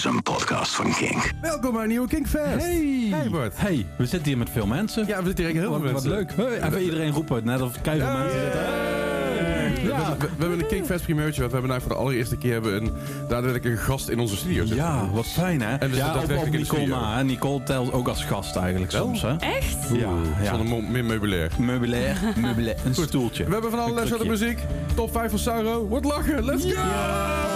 is een podcast van King. Welkom bij een nieuwe Kinkfest. Hey. Hey Bart. Hey, we zitten hier met veel mensen. Ja, we zitten hier heel veel mensen. Wat leuk. Hey. Even iedereen roepen, net of keihard hey. mensen zitten. Ja. We, hebben een Kingfest primeurtje. wat we hebben nou voor de allereerste keer hebben een daadwerkelijk een gast in onze studio zitten. Ja, wat fijn hè. En we ja, ook Nicole na. Hè? Nicole telt ook als gast eigenlijk soms. Hè? Echt? Ja. Van Zonder meer meubilair. Meubilair, meubilair. een stoeltje. We hebben van alle soorten muziek. Top 5 van Sauro. Wat lachen, let's go!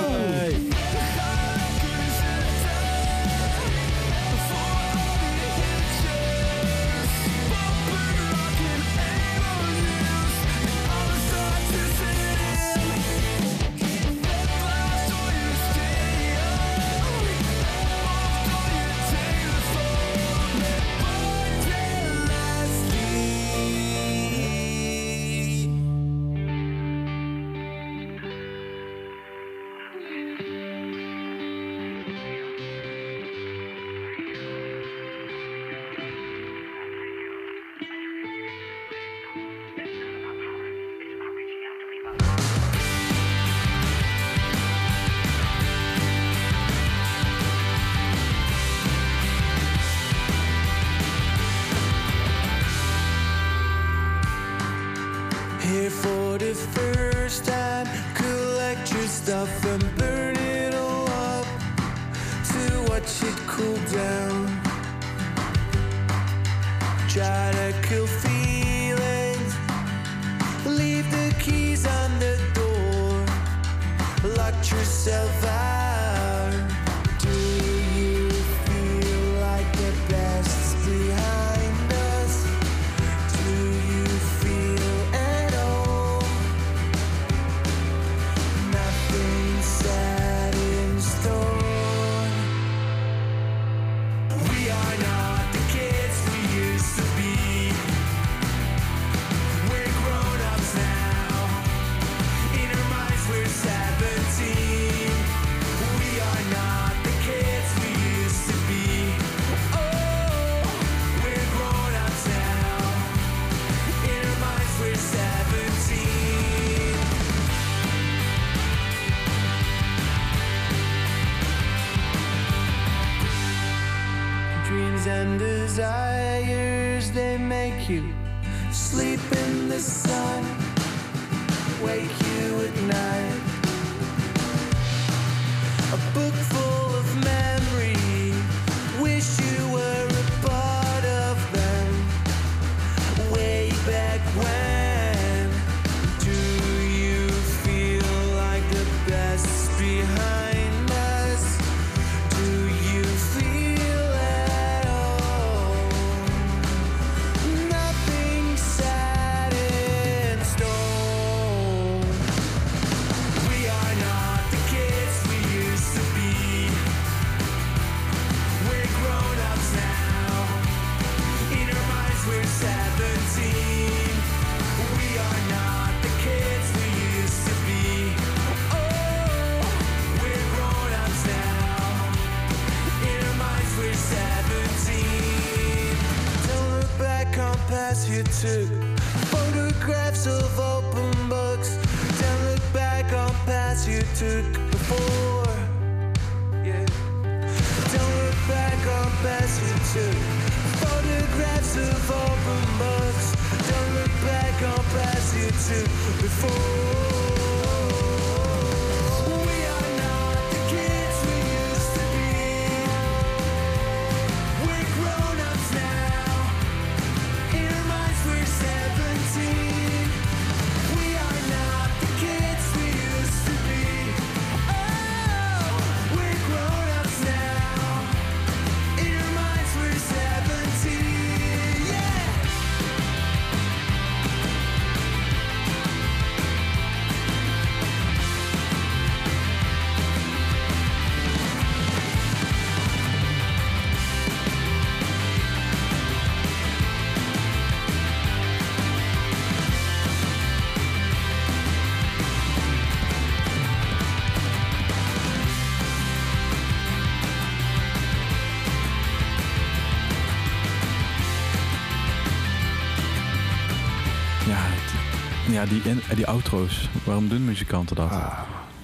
Ja, die, in, eh, die outro's. Waarom doen muzikanten dat? Ah,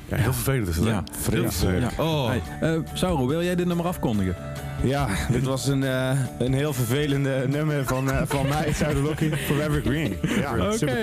ja, heel vervelend is dat. Ja, vervelend Ja. Oh. Eh, Sauro, wil jij dit nummer afkondigen? Ja, dit was een, eh, een heel vervelende nummer van, eh, van mij, Lockie, Forever Green. Ja, super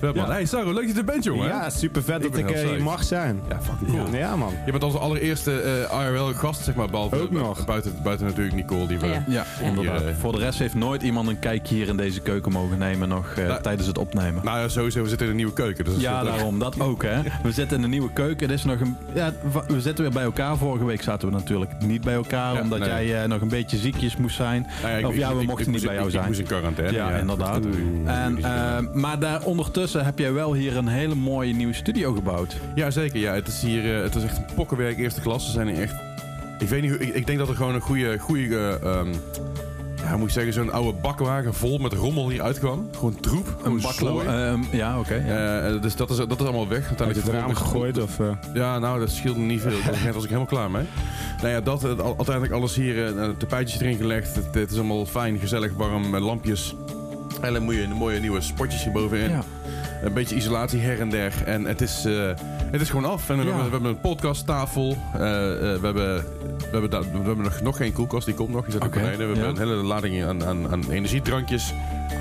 cool. Man. Hey, Sarah, leuk dat je er bent, jongen. Ja, super vet Ik dat ik eh, hier mag zijn. Ja, fucking cool. Ja, man. Je bent onze allereerste eh IRL-gast, zeg maar, behalve Ook nog. Buiten, buiten natuurlijk Nicole, die we... Ja. Ja, inderdaad. Hier, Voor de rest heeft nooit iemand een kijkje hier in deze keuken mogen nemen nog eh, Nou, tijdens het opnemen. Nou ja, sowieso, we zitten in een nieuwe keuken. Dus Ja, daarom. Dat ook, hè. We zitten in een nieuwe keuken. Er is nog een, ja, we zitten weer bij elkaar. Vorige week zaten we natuurlijk niet bij elkaar, Ja, omdat nee. jij eh, nog een beetje ziekjes moest zijn. Nou ja, Of ja, we mochten niet bij jou ik- zijn. Ik moest in quarantaine. Ja, inderdaad. En, eh, maar daar ondertussen heb jij wel hier een hele mooie nieuwe studio gebouwd. Ja, zeker. Ja, het is hier eh, het is echt een pokkenwerk eerste klas. Ze zijn echt... Ik weet niet hoe... Ik, ik denk dat er gewoon een goede... goede eh, ehm, ja, moet ik zeggen? Zo'n oude bakwagen vol met rommel hier uitkwam. Gewoon troep. Een baklo. zooi. ehm, ja, oké. ja. Eh, dus dat is, dat is allemaal weg. Uit Uiteindelijk het raam gegooid of... eh, Ja, nou, dat scheelde niet veel. Daar was ik helemaal klaar mee. Nou ja, dat, uiteindelijk alles hier, eh, tapijtjes erin gelegd. Het, het is allemaal fijn, gezellig, warm, met lampjes. En dan moet je een mooie nieuwe spotjes hier bovenin. Ja. Een beetje isolatie her en der. En het is, het is gewoon af. En we, hebben, we hebben een podcasttafel. Eh, eh, we, hebben, we, hebben da- we hebben nog, nog geen koelkast, die komt nog. Die zit Oké, beneden. We ja. hebben een hele lading aan, aan, aan energiedrankjes.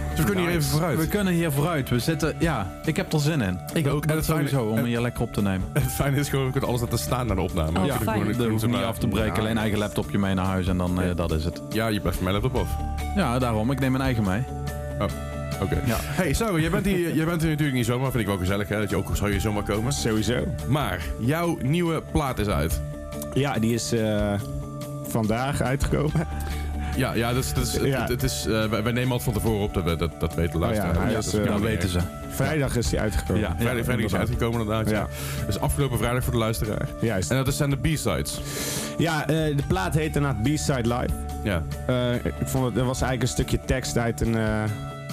Dus we kunnen hier even vooruit. We kunnen hier vooruit. We zitten, ja, ik heb er zin in. Ik ook. En Dat het sowieso, om hier lekker op te nemen. het fijne is gewoon, we kunnen alles laten staan naar de opname. Oh, ja, fijn. gewoon- Dat hoef je niet af te breken. Ja. Alleen eigen laptopje mee naar huis en dan, eh, dat is het. Ja, je blijft mijn laptop af. Ja, daarom. Ik neem mijn eigen mee. Oké. Ja. Hey, Sarah, jij bent, hier, jij bent hier natuurlijk niet zomaar. Vind ik wel gezellig, hè? Dat je ook zou je zomaar komen. Sowieso. Maar, jouw nieuwe plaat is uit. Ja, die is eh, vandaag uitgekomen. Ja, ja, dat is, dat is, Ja. Het, het is, eh, wij, nemen het van tevoren op, dat, we- dat, dat weten de Oh ja, Ja, is, dus eh, weten ze. Vrijdag is die uitgekomen. Ja. Vrijdag, vrijdag is uitgekomen inderdaad, ja. Ja. Dus afgelopen vrijdag voor de luisteraar. Juist. En dat zijn de B-sides. Ja, eh, de plaat heette inderdaad B-Side Live. Ja. Eh, ik vond het, er was eigenlijk een stukje tekst uit, een, eh,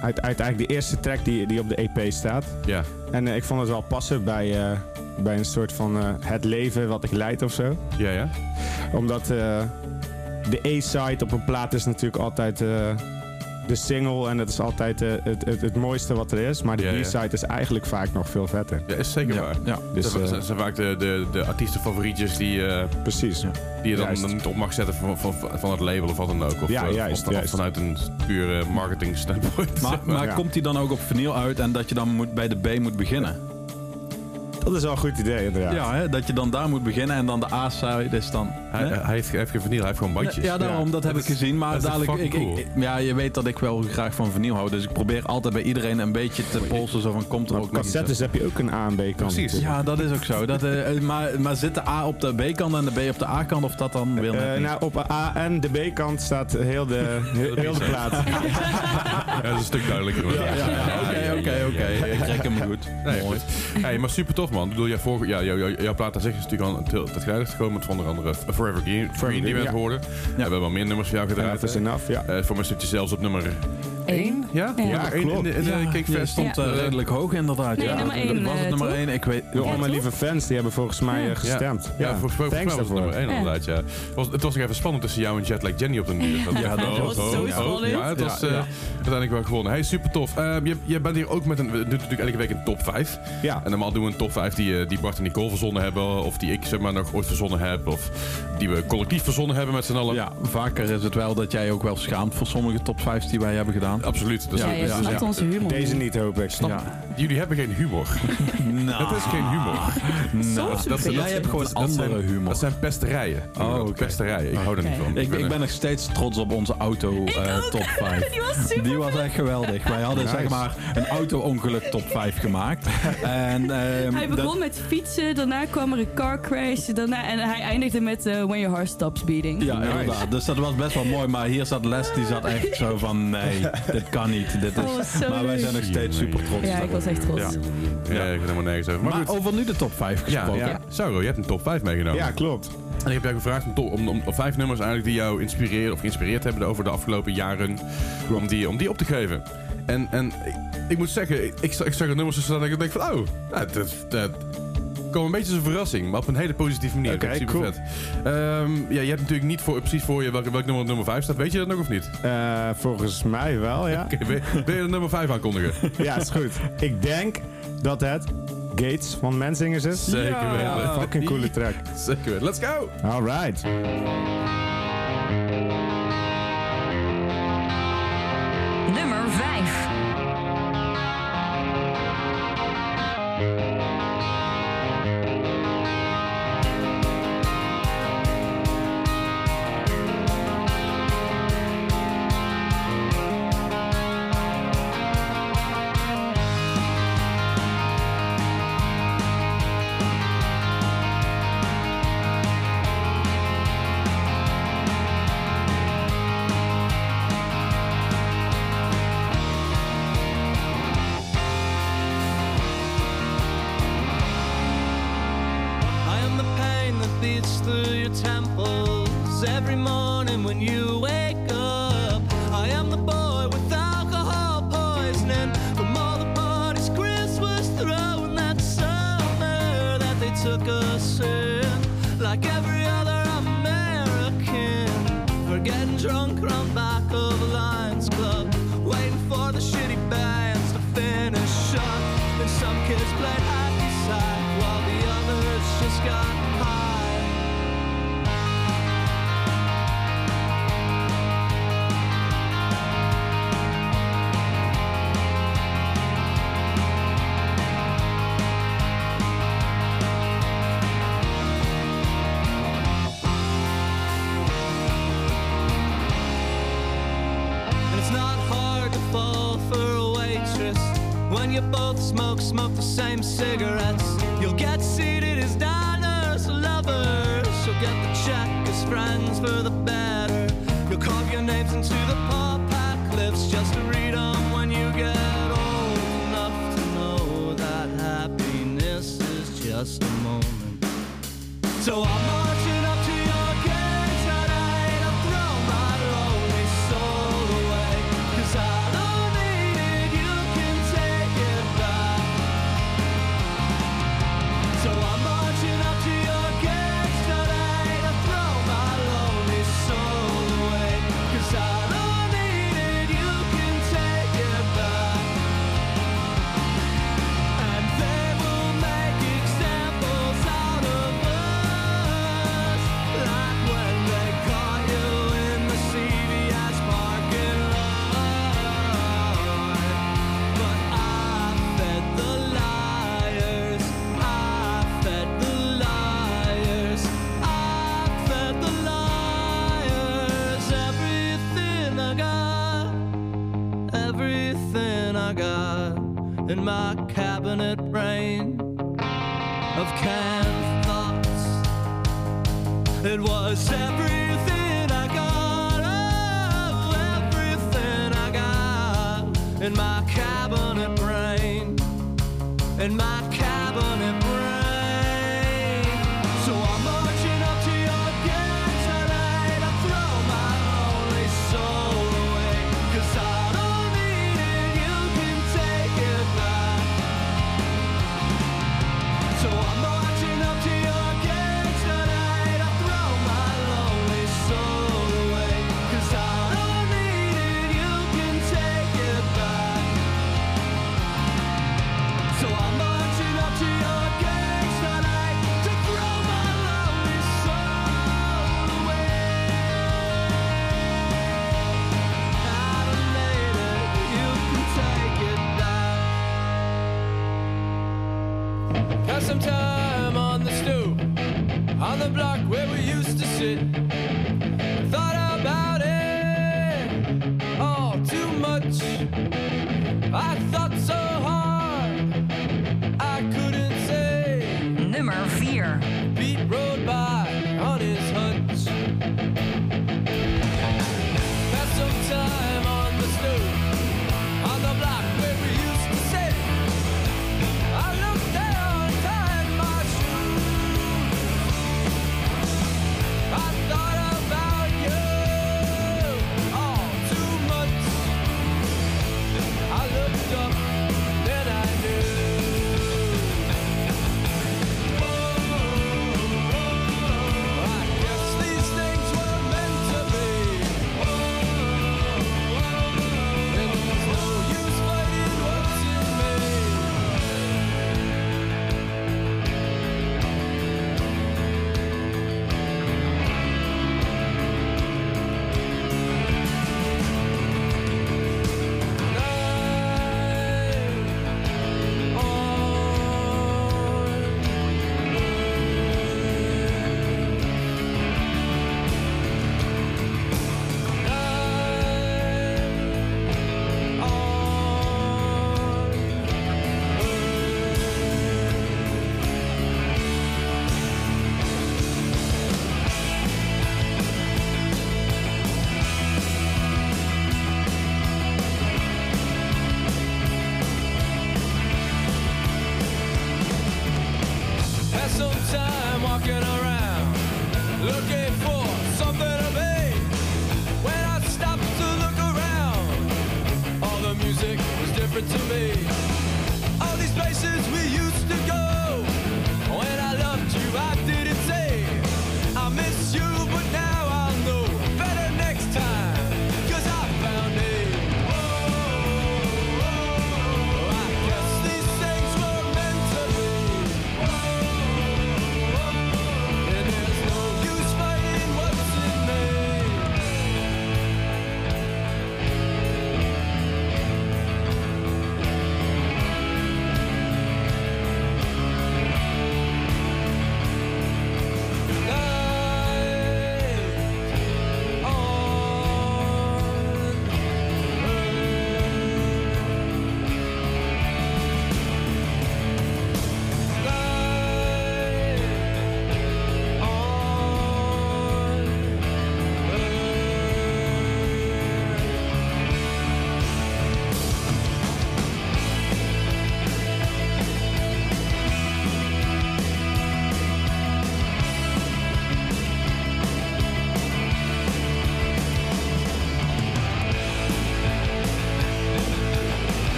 uit, uit eigenlijk de eerste track die, die op de EP staat. Ja. En eh, ik vond het wel passen bij, eh, bij een soort van eh, het leven wat ik leid of zo. Ja, ja. Omdat de A-side op een plaat is natuurlijk altijd de single en dat is altijd eh, het, het, het mooiste wat er is. Maar de Ja, ja. B-side is eigenlijk vaak nog veel vetter. Ja, is zeker Ja, waar. ja. Dus dat eh, zijn- zijn vaak de, de, de artiestenfavorietjes die, eh, precies. Ja. die je dan, Juist. niet op mag zetten van, van, van het label of wat dan ook. Of, Ja, juist, of, of juist. vanuit een pure marketing standpoint. Maar, maar Ja. komt die dan ook op vinyl uit en dat je dan moet, bij de B moet beginnen? Dat is wel een goed idee inderdaad. Ja, hè? dat je dan daar moet beginnen en dan de A-side is dan... Hij, hè? hij, heeft, hij heeft geen vinyl, hij heeft gewoon bandjes. Ja, daarom, Ja. dat heb Dat ik is- gezien. Maar dadelijk, ik, ja, je weet dat ik wel graag van vinyl hou. Dus ik probeer altijd bij iedereen een beetje te polsen. Zo van, komt er Maar ook cassettes heb je ook een A en B kant. Precies. Ja, dat is ook zo. Dat, eh, eh, maar, maar zit de A op de B-kant en de B op de A-kant? Of dat dan wil Eh, nou, op A en de B-kant staat heel de, heel, heel de plaat. Ja, dat is een stuk duidelijker. Oké, oké, oké. Ik trek hem goed. Nee, Mooi. Hey, maar super tof man. Ik bedoel, jij vorige, ja, jouw, jouw, jouw plaat aan zich is natuurlijk al het geluid gekomen met onder andere Forever Green, Green die we ja. We hebben wel meer nummers voor jou gedraaid. Dat is enough, ja. Eh, voor mij stond je zelfs op nummer 1. Ja? Ja. Nummer één in de, in de Ja, Fest. stond Ja. eh, redelijk hoog inderdaad. Nee, ja. nummer Was het eh, nummer toch? 1? Ik weet... Door Ja, mijn lieve fans, die hebben volgens mij eh, gestemd. Ja, volgens mij, volgens mij Thanks was het nummer 1 Ja. inderdaad, ja. Het was, het was nog even spannend tussen jou en Jetlag Jenny op de muur. Ja, dat was zo ja, spannend. Ja, het was Ja, eh, ja. uiteindelijk wel gewonnen. Hey, super tof. Eh, je, je bent hier ook met een... We doen natuurlijk elke week een top 5. Ja, En normaal doen we een top 5 die, eh, die Bart en Nicole verzonnen hebben. Of die ik zeg maar nog ooit verzonnen heb. Of die we collectief verzonnen hebben met z'n allen. Ja, vaker is het wel dat jij ook wel schaamt voor sommige top 5's die wij hebben gedaan. Absoluut. Ja, dus- snapt ja. onze humor. deze niet hoop ik. Ja. Jullie hebben geen humor. Nou, Het is geen humor. Soms Dat, dat, dat, Jij hebt gewoon dat andere zijn, humor. Dat zijn pesterijen. Oh. Pesterijen. Ik hou er niet van. Ik, ik ben nog steeds trots op onze auto eh, top 5. Die was super Die was echt geweldig. Wij hadden Nice. zeg maar een auto-ongeluk top 5 gemaakt. En, ehm, Hij begon dat- met fietsen, daarna kwam er een car crash, daarna, en hij eindigde met eh, When Your Heart Stops Beating. Ja, Nice. inderdaad. Dus dat was best wel mooi. Maar hier zat Les, die zat echt zo van... Nee, dit kan niet. Dit is... Oh, zo maar wij zijn nog steeds super trots. Ja, ik was echt trots. Ja. Ja, ik ben helemaal nergens over. Maar, Maar goed. over nu de top 5 Ja, gesproken. ja. Sauro, je hebt een top 5 meegenomen. Ja, klopt. En ik heb jou gevraagd om, om, om, om vijf nummers eigenlijk die jou inspireren of geïnspireerd hebben over de afgelopen jaren. Om die, om die op te geven. En, en ik, ik moet zeggen, ik, ik, zag- ik zag er nummers tussen dat ik denk van, oh, dat, dat kwam een beetje als een verrassing, maar op een hele positieve manier. Oké, Dat is super cool. vet. Ehm, ja, je hebt natuurlijk niet voor, precies voor je welk, welk nummer op nummer 5 staat. Weet je dat nog of niet? Eh, volgens mij wel, ja. Oké, wil, wil je de nummer 5 aankondigen? Ja, is goed. Ik denk dat het Gates van Menzingers is. Zeker weten. Fucking coole track. Zeker weten. Let's go! Alright. Nummer smoke, the same cigarettes.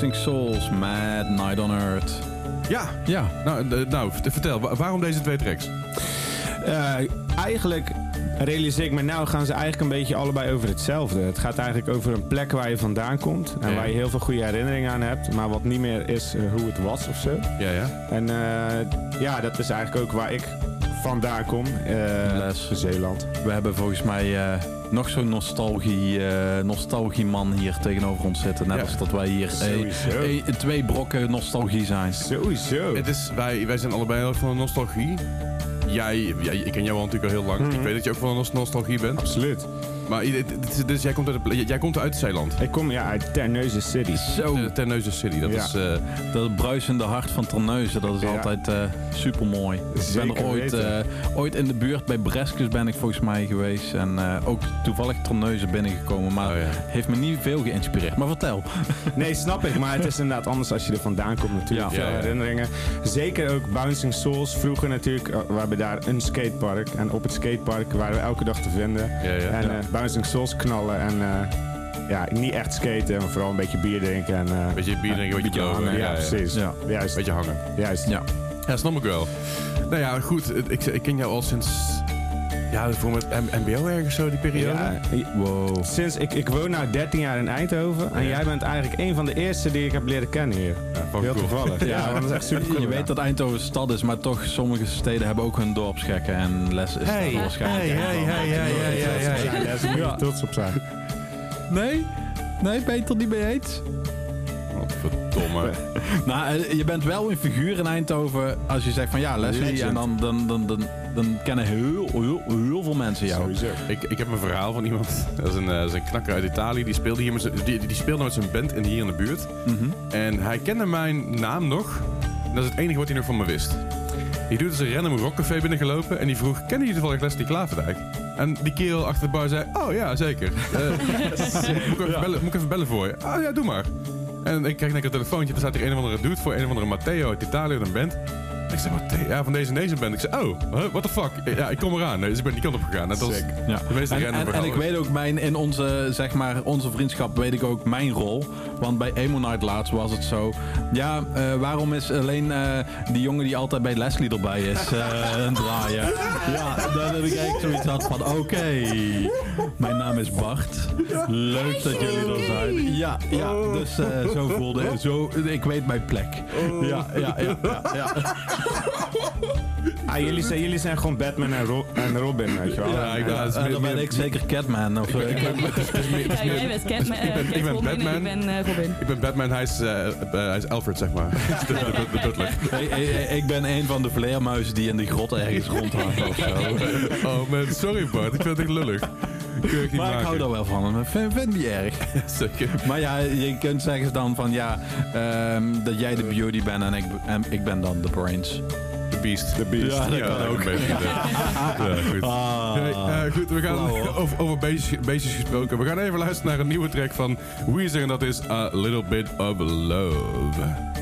Bouncing Souls, Mad Night on Earth. Ja, Ja, nou, nou vert- vertel, wa- waarom deze twee tracks? Eh, eigenlijk realiseer ik me nou gaan ze eigenlijk een beetje allebei over hetzelfde. Het gaat eigenlijk over een plek waar je vandaan komt en Ja. waar je heel veel goede herinneringen aan hebt, maar wat niet meer is eh, hoe het was of zo. Ja, ja. En eh, ja, dat is eigenlijk ook waar ik vandaan kom. Les. Zeeland. we hebben volgens mij nog zo'n nostalgie, eh nostalgieman hier tegenover ons zitten. Net Ja. als dat wij hier eh, eh, twee brokken nostalgie zijn. Sowieso. Het is, wij, wij zijn allebei heel erg van de nostalgie. Jij, jij, ik ken jou al natuurlijk al heel lang. Mhm. Ik weet dat je ook van de nostalgie bent. Absoluut. Maar dus jij komt uit, de, jij komt uit Zeeland. Ik kom ja, uit Terneuzen City. Zo, Uh, Terneuzen City. Dat Ja. is, eh, dat bruisende hart van Terneuzen, dat is Ja. altijd super mooi. Ik ben Zeker er ooit, weten. eh, ooit in de buurt bij Breskes ben ik volgens mij geweest. En eh, ook toevallig Terneuzen binnengekomen. Maar Oh ja. heeft me niet veel geïnspireerd. Maar vertel. Nee, snap ik. Maar het is inderdaad anders als je er vandaan komt natuurlijk. Ja. Veel Ja, ja. herinneringen. Zeker ook Bouncing Souls. Vroeger natuurlijk, eh, we hebben daar een skatepark. En op het skatepark waren we elke dag te vinden. ja, ja. En eh, Bouncing Souls knallen. En eh, ja, niet echt skaten, maar vooral een beetje bier drinken. En, eh, beetje bier drinken, beetje hangen. Ja, precies. Ja. Juist. Beetje hangen. Juist. Ja. Ja, snap ik wel. Nou ja, goed. Ik, ik ken jou al sinds... Ja, voor met mbo ergens zo, die periode. Ja, Wow. sinds ik, ik woon nu 13 jaar in Eindhoven. En Ja. jij bent eigenlijk een van de eerste die ik heb leren kennen hier. Ja, Heel cool. toevallig. Ja, dat is echt super cool. Je weet dat Eindhoven een stad is, maar toch sommige steden hebben ook hun dorpsgekken. En Les is Hey, daar waarschijnlijk. hey, een hey, hey, hey, hey, hey, daar moet je trots op zijn. Nee? Nee, ben je het er niet mee eens? Wat verdomme. Nou, eh, je bent wel een figuur in Eindhoven als je zegt van ja, Leslie. En dan, dan, dan, dan, dan kennen heel, heel, heel veel mensen jou. Sowieso. Ik, ik heb een verhaal van iemand. Dat is een, eh, dat is een knakker uit Italië. Die speelde, hier met zijn, die, die speelde met zijn band in, hier in de buurt. Mhm. En hij kende mijn naam nog. En dat is het enige wat hij nog van me wist. Die doet dus een random rockcafé binnengelopen. En die vroeg, kennen jullie toevallig Leslie Klaverdijk? En die kerel achter de bar zei, oh ja, zeker. Eh, moet, ik even bellen, moet ik even bellen voor je? Ah ja, doe maar. En ik krijg een telefoontje. Er staat hier een of andere dude voor. Een of andere Matteo uit Italië, een band. Ik zei, Matteo? Ja, van deze en deze band. Ik zei, oh, huh, what the fuck? Ja, ik kom eraan. Dus ik ben die kant op gegaan. Net als. Ja. de meeste En, en, en ik weet ook mijn, in onze, zeg maar, onze vriendschap weet ik ook mijn rol. Want bij Emo Night laatst was het zo. Ja, eh, waarom is alleen eh, die jongen die altijd bij Leslie erbij is eh een draaien? Ja, dat heb ik eigenlijk zoiets had van oké, mijn naam is Bart. Leuk dat jullie er zijn. Ja, ja dus eh, zo voelde ik. Zo, ik weet mijn plek. Ja, ja, ja, ja. ja. Ah, jullie, zijn, jullie zijn gewoon Batman en, Ro- en Robin, weet je wel. Ja, ik Ja, dan ben ik zeker Catman. Of, ik ben- Ja, jij bent Catman, ik ben- ik ben Catwoman en Batman. ik ben Robin. Ik ben Batman, hij is, eh, eh, hij is Alfred, zeg maar. de, de, de, de butler. Hey, hey, hey, ik ben een van de vleermuizen die in de grot ergens rondhangen of zo. Oh man, sorry Bart, ik vind het echt lullig. Kun Maar ik hou er wel van. Ik vind, vind het niet erg. Zeker. Maar ja, je kunt zeggen dan van ja, ehm, dat jij de beauty bent en ik, en ik ben dan de brains. The Beast. The Beast. Ja, dat kan ook. een beetje, ja. Ja, goed. Hey, eh, goed, we gaan over, over beestjes, beestjes gesproken. We gaan even luisteren naar een nieuwe track van Weezer en dat is A Little Bit of Love.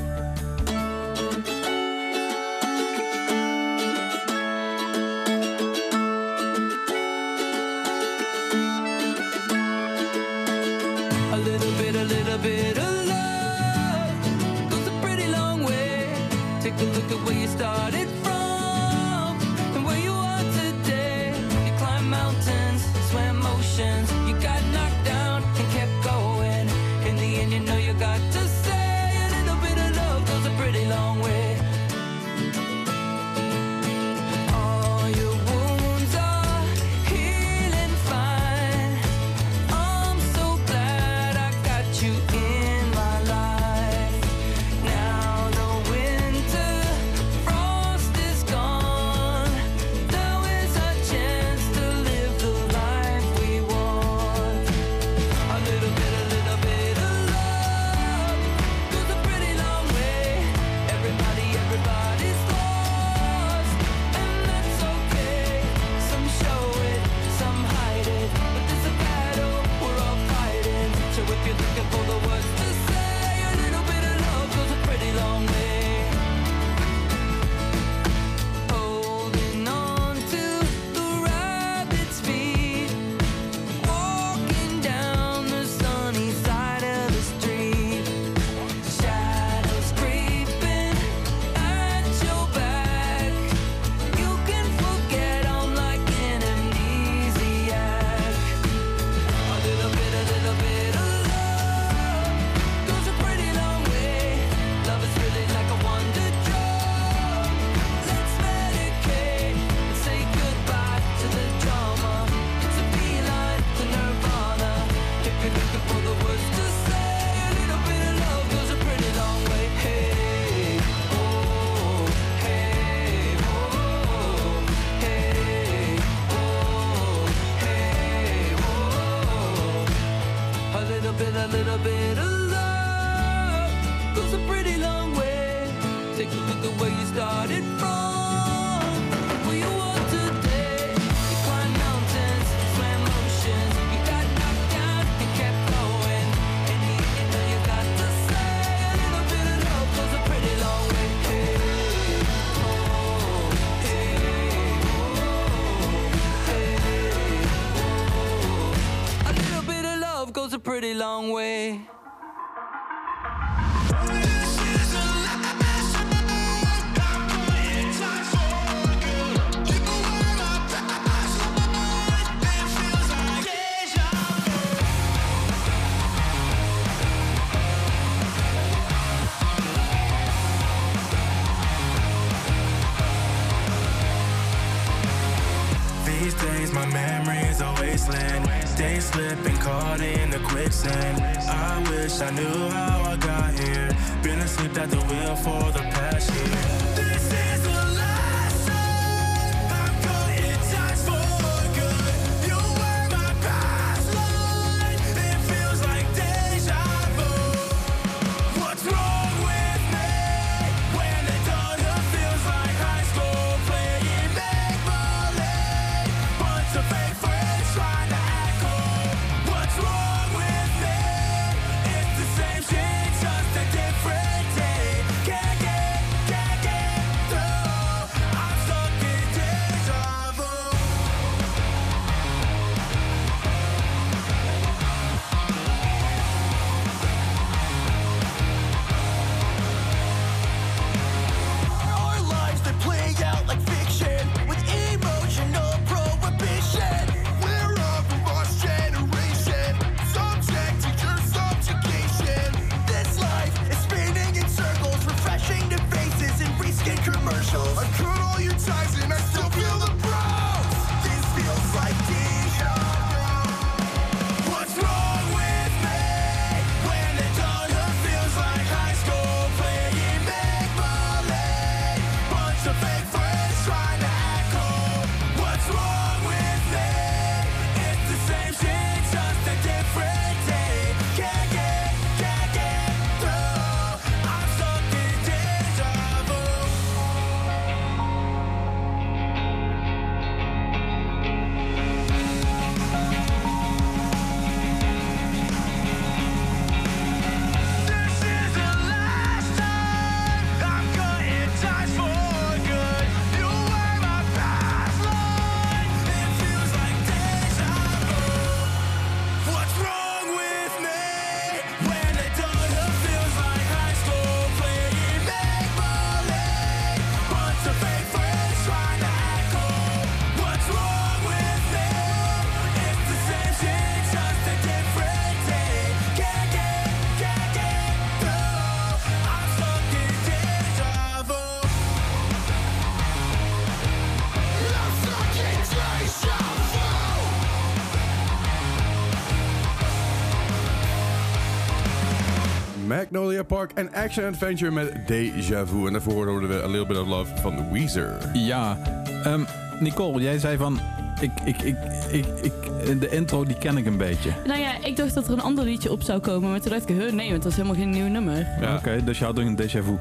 Park en Action Adventure met Deja Vu. En daarvoor hoorden we A Little Bit of Love van Weezer. Ja, ehm, Nicole, jij zei van... Ik, ik, ik, ik, ik, de intro die ken ik een beetje. Nou ja, ik dacht dat er een ander liedje op zou komen, maar toen dacht ik, nee, want dat is helemaal geen nieuw nummer. Ja. Oké, dus je had een déjà vu.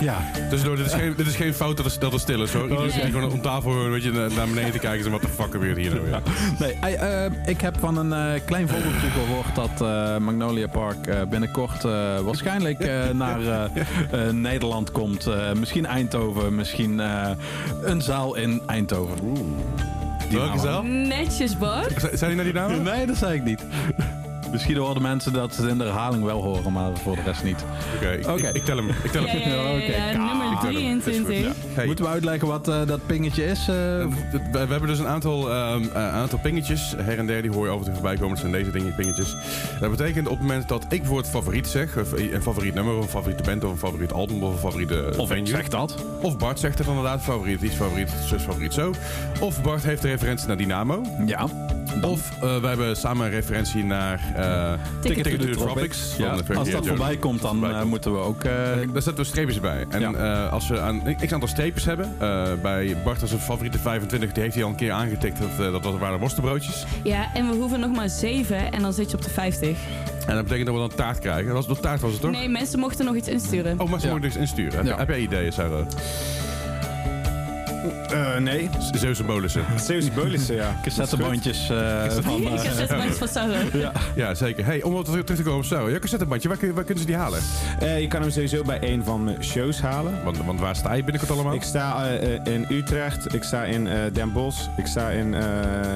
Ja, Tussendoor, dit is geen, dit is geen fout dat het, dat het stil is hoor. Iedereen zit hier gewoon om tafel een beetje naar, naar beneden te kijken. En wat de fuck gebeurt hier nou weer? nee, ei, eh, ik heb van een eh, klein vogeltje gehoord dat eh, Magnolia Park eh, binnenkort eh, waarschijnlijk eh, naar Nederland komt. Eh, misschien Eindhoven, misschien eh, een zaal in Eindhoven. Die Welke naam. zaal? Netjes, Bart. Z- Zijn die naar die namen? Nee, dat zei ik niet. Misschien horen mensen dat ze het in de herhaling wel horen, maar voor de rest niet. Oké, ik, Oké. ik, ik tel hem. Ik tel hem. ja, ja, nummer Ik tel hem. Dat is goed, 23. ja. Hey, Moeten we uitleggen wat eh, dat pingetje is? eh? we, we hebben dus een aantal, ehm, eh, aantal pingetjes. Her en der, die hoor je af en toe voorbij komen. Dat zijn deze dingen, pingetjes. Dat betekent op het moment dat ik bijvoorbeeld favoriet zeg, of een favoriet nummer, of een favoriete band, of een favoriet album, of een favoriete of ik venue. zeg dat. Of Bart zegt het inderdaad, favoriet iets, favoriet zus, favoriet zo. Of Bart heeft de referentie naar Dynamo. Ja. Of eh, we hebben samen een referentie naar eh Ticket Ticket to to the the Tropics. Ja, van, als dat Jones. voorbij komt, dan Voorbij eh, komt. moeten we ook... eh, Daar zetten we streepjes bij. En Ja. eh, als we aan x aantal streepjes hebben, eh, bij Bart als een favoriete 25, die heeft hij al een keer aangetikt. Dat, eh, dat was- waren worstenbroodjes. Ja, en we hoeven nog maar 7 en dan zit je op de 50. En dat betekent dat we dan taart krijgen. Dat was, dat taart was het toch? Nee, mensen mochten nog iets insturen. Oh, maar ze Ja. moeten niks insturen. Heb, heb jij ideeën, Sarah? Eh, nee. Zeeuwse bolussen. Zeeuwse Beulissen, ja. Cassettebandjes eh, van... Ik eh, van Sarah. Ja, zeker. Hey, om wat terug te komen op zo. Ja, cassettebandje, waar, kun je- waar kunnen ze die halen? Eh, je kan hem sowieso bij een van mijn shows halen. Want, want waar sta je binnenkort allemaal? Ik sta in Utrecht, ik sta in eh, Den Bosch, ik sta in eh,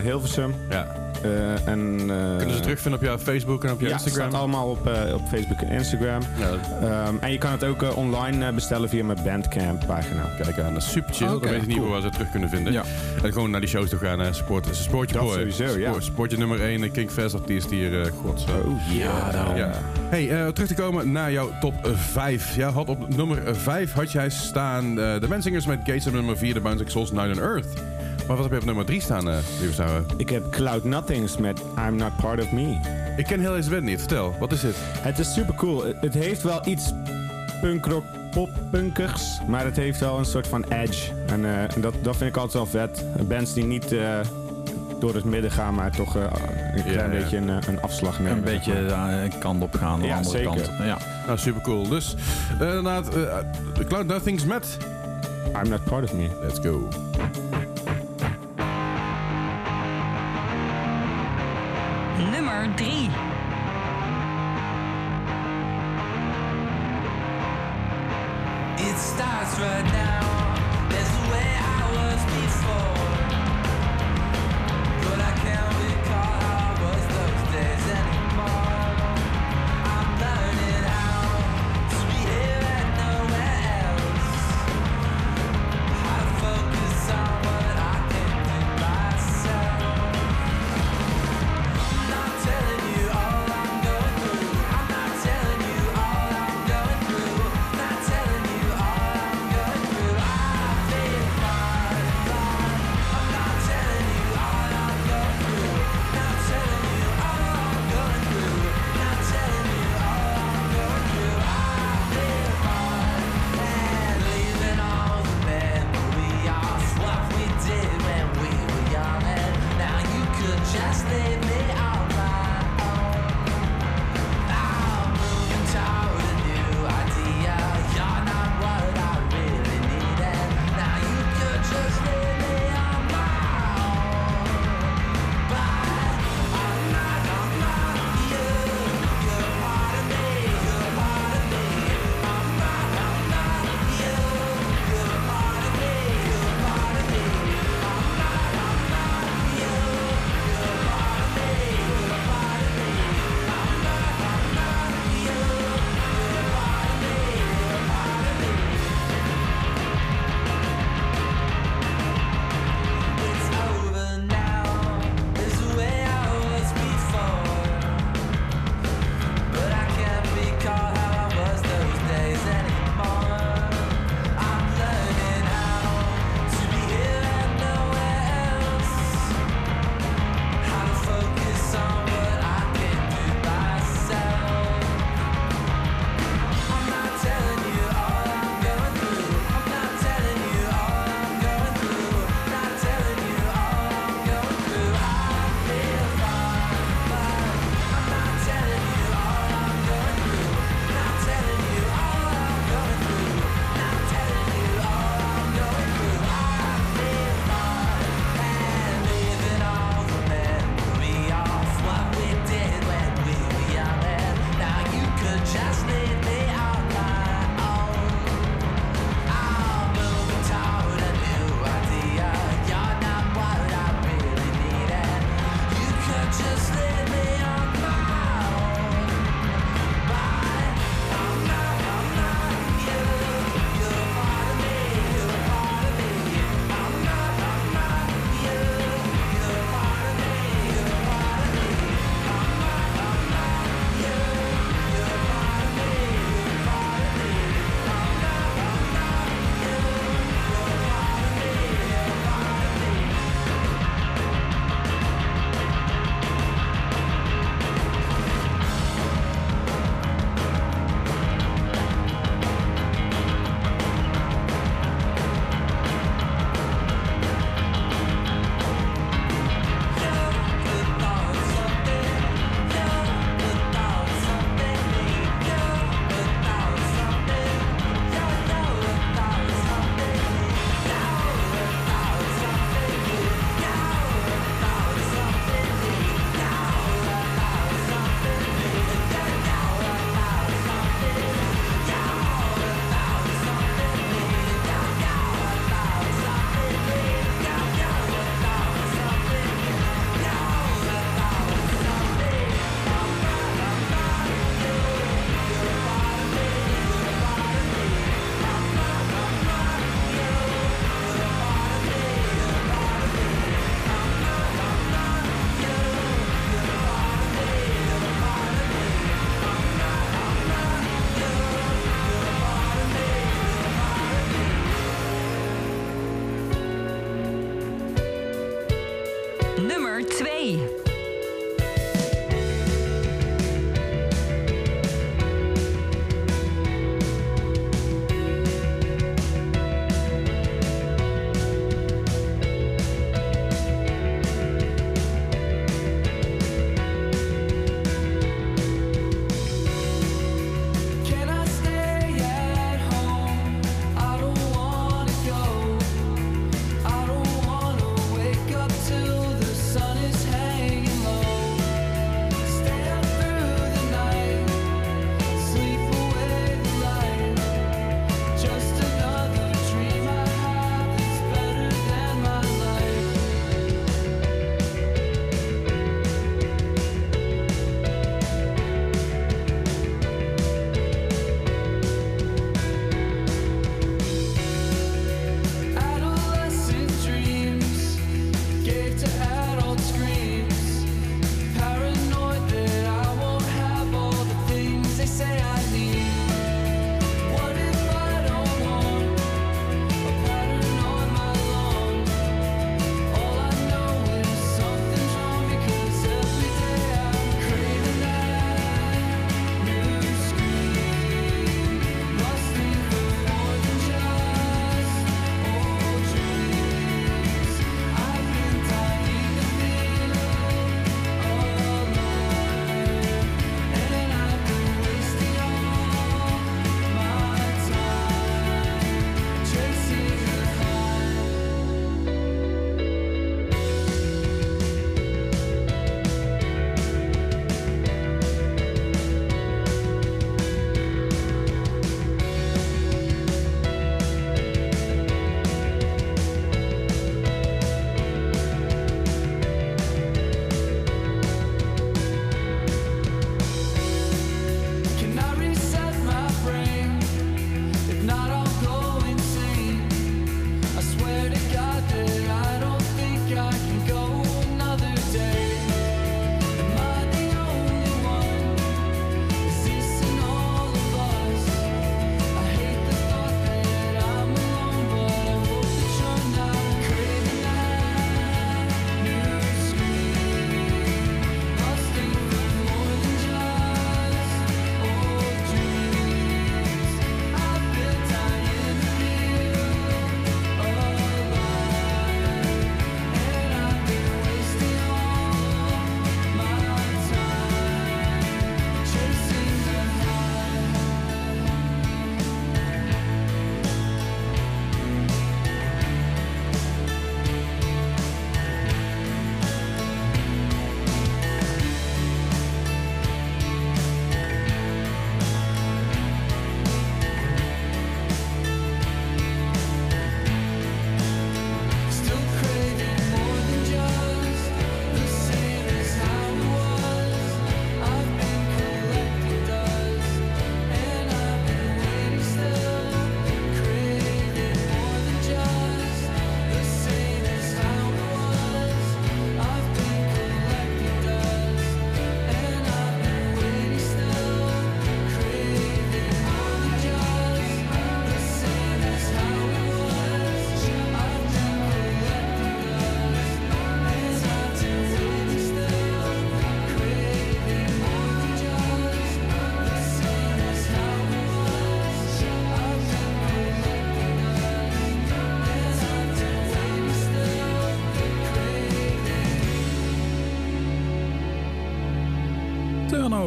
Hilversum. Ja. eh, en, eh, Kunnen ze terugvinden op jouw Facebook en op jouw Ja, het Instagram? staat allemaal op, eh, op Facebook en Instagram. Ja, Ehm, en je kan het ook online bestellen via mijn Bandcamp pagina. kijk aan, dat is super chill. Oké, dan weet je niet cool. waar ze het terug kunnen vinden. Ja. En gewoon naar die shows toe gaan en support, support je Dat boy. sowieso, ja. Support, je nummer 1 Kinkfest artiest hier, eh god. Oh, Ja, daarom. Ja. Hey, eh, terug te komen naar jouw top 5. Ja, had op nummer 5 had jij staan eh, de Menzingers met Gates op nummer 4, de Bouncing Souls, Night on Earth. Maar wat heb je op nummer 3 staan, eh lieve Sarah? Ik heb Cloud Nothings met I'm Not Part of Me. Ik ken heel deze band niet. Vertel, wat is dit? Het is super cool. Het heeft wel iets punkrock pop-punkers, maar het heeft wel een soort van edge. En eh, dat, dat vind ik altijd wel vet. Bands die niet eh, door het midden gaan, maar toch eh, een klein Ja, ja. beetje een, een afslag nemen. Een beetje een kant op gaan, de Ja, andere zeker. kant. Ja. Nou, super cool. Dus, eh, inderdaad, eh, Cloud Nothings met... I'm Not Part of Me. Let's go. Nummer 3.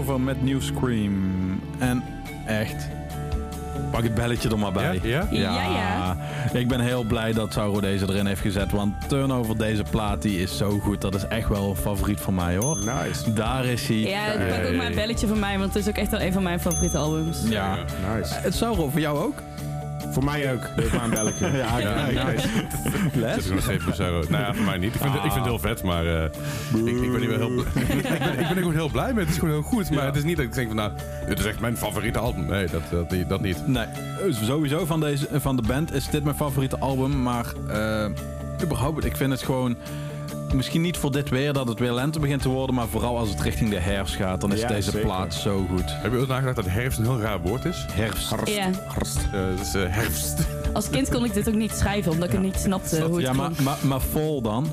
Met New Scream. En echt, pak het belletje er maar bij. Ja? Ja? Ja, ja. Ik ben heel blij dat Sauro deze erin heeft gezet. Want Turnover, deze plaat, die is zo goed. Dat is echt wel een favoriet van mij hoor. Nice. Daar is hij. Ja, pak ook maar een belletje van mij, want het is ook echt wel een van mijn favoriete albums. Ja. Nice. Het Sauro, voor jou ook? Voor mij ook. Maar een belletje. Ja, Ja, nice. Zit ik nog even zo. Nou ja, voor mij niet. Ik vind, ik vind het heel vet, maar eh, ik, ik ben niet wel heel blij. ik, ben, ik ben er gewoon heel blij mee. Het is gewoon heel goed. Maar Ja. het is niet dat ik denk van, nou, dit is echt mijn favoriete album. Nee, dat, dat, niet- dat niet. Nee, sowieso van, deze, van de band is dit mijn favoriete album. Maar eh, überhaupt, ik vind het gewoon... Misschien niet voor dit weer, dat het weer lente begint te worden. Maar vooral als het richting de herfst gaat, dan is Ja, deze zeker. plaat zo goed. Heb je ooit nagedacht dat herfst een heel raar woord is? Herfst. Ja. Eh, het is eh, herfst. Als kind kon ik dit ook niet schrijven, omdat ik het niet snapte hoe het Ja, maar, maar, maar vol dan?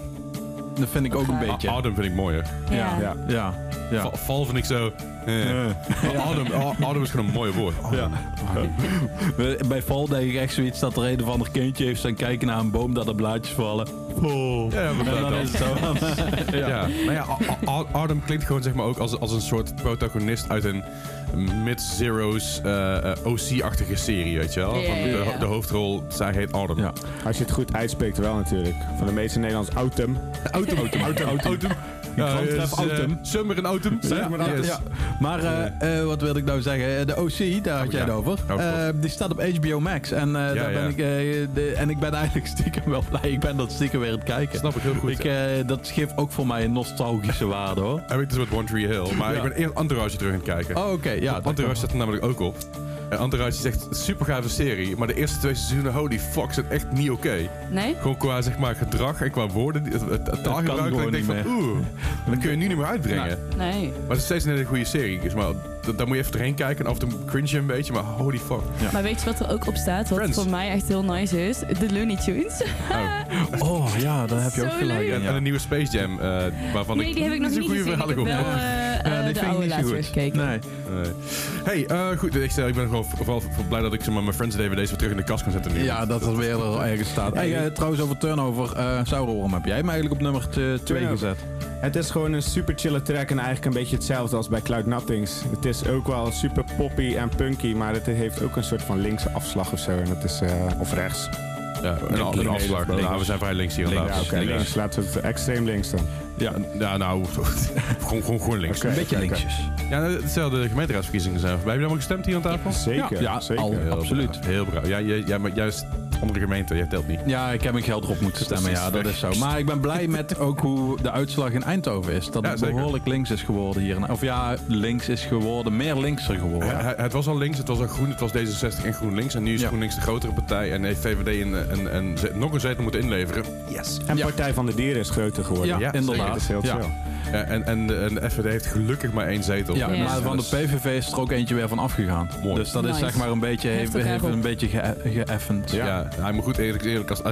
Dat vind ik ook een beetje. A- Adem vind ik mooier. Ja. Ja. Ja, ja. Val vind ik zo... eh. Adem, is gewoon een mooi woord. Ja. Bij Vol denk ik echt zoiets dat er een of ander kindje heeft staan kijken naar een boom dat er blaadjes vallen. Vol. Ja, maar dan is het zo. Ja. ja. Nou ja, A- A- Artem klinkt gewoon zeg maar ook als, als een soort protagonist uit een mid-zeros eh, eh, OC-achtige serie, weet je wel? Ja, Van ja, de, ja. de hoofdrol, zij heet Artem. Ja. Als je het goed uitspreekt wel natuurlijk. Van de meeste Nederlands autumn. Autumn, autumn, autumn, autumn. Ja, is, treft eh, autumn. Summer en autumn. Maar ja, ja. Maar eh, eh, wat wilde ik nou zeggen? De OC, daar had Oh, jij het over. Oh, die staat op HBO Max. En, daar. Ben ik, de, en ik ben eigenlijk stiekem wel blij. Ik ben dat stiekem weer aan het kijken. Snap ik heel goed. Ik, dat geeft ook voor mij een nostalgische waarde hoor. Heb ik dus met One Tree Hill. Maar ik ben eerst Entourage terug aan het kijken. Oh, oké. ja, Entourage staat er namelijk ook op. En Entourage is echt een super gave serie. Maar de eerste twee seizoenen, holy fuck, zijn echt niet oké. Nee? Gewoon qua zeg maar, gedrag en qua woorden, het, het, het taalgebruik. gewoon dat Ik denk niet van, oeh, dat kun je nu niet meer uitbrengen. Nee. Maar het is steeds een hele goede serie. Dus maar, daar moet je even doorheen kijken. En af en toe cringe een beetje, maar holy fuck. Maar weet je wat er ook op staat? Wat Friends. voor mij echt heel nice is? De Looney Tunes. Oh ja, daar heb je ook gelijk. En, ja. en een nieuwe Space Jam, eh, waarvan Nee, ik die heb ik nog niet gezien. Ik heb wel eh, Ja, eh, die de oude laatst gekeken. Nee. Hey, eh, goed. Ik, ik ben gewoon vooral blij dat ik zeg maar, mijn Friends DVD's weer terug in de kast kan zetten nu. Ja, dat er weer er ergens staat. Hey, trouwens, over Turnover. eh Sauron, waarom heb jij hem eigenlijk op nummer 2 Turnover. gezet? Het is gewoon een super chille track en eigenlijk een beetje hetzelfde als bij Cloud Nothings. Het is ook wel super poppy en punky, maar het heeft ook een soort van linkse afslag of zo. En dat is, eh, of rechts. Ja, een, een Links. afslag. Links. Nou, we zijn vrij links hier aan Ja, tafel. oké, links. Laten we het extreem links dan. Ja, Ja, nou, gewoon, gewoon, gewoon links. Een beetje oké. linksjes. Ja, hetzelfde gemeenteraadsverkiezingen zijn voorbij. Heb je allemaal gestemd hier aan tafel? Zeker, Ja, zeker. al. Heel Absoluut. braaf, Heel braaf. Ja, jij, jij, maar juist andere gemeente, jij telt niet. Ja, ik heb mijn geld erop moeten stemmen. Ja, dat is zo. Maar ik ben blij met ook hoe de uitslag in Eindhoven is. Dat Ja, het zeker. behoorlijk links is geworden hier. Of ja, links is geworden. Meer linkser geworden. Het, het was al links, het was al groen, het was D66 en GroenLinks. En nu is Ja. GroenLinks de grotere partij en heeft VVD een, een, een, ze- nog een zetel moeten inleveren. Yes. En Ja. Partij van de Dieren is groter geworden. Ja, Ja, inderdaad. Dat is heel Ja. chill. En, en, de, en de FVD heeft gelukkig maar één zetel. Ja, Ja. maar van de PVV is er ook eentje weer van afgegaan. Mooi. Dus dat is Nice. zeg maar een beetje, heeft, een beetje ge- geëffend. Ja, Ja. hij moet goed eerlijk, eerlijk als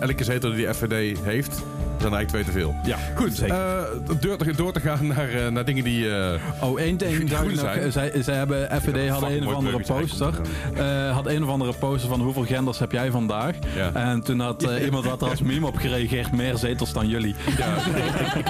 elke zetel die de FVD heeft, zijn eigenlijk twee te veel. Ja, Goed, zeker. eh, door, te, gaan naar, eh, naar dingen die... eh, Oh, één ding. Zij, zij hebben, FVD had een of andere poster. had een of andere poster van hoeveel genders heb jij vandaag? Ja. En toen had iemand had er als meme op gereageerd, meer zetels dan jullie. ja,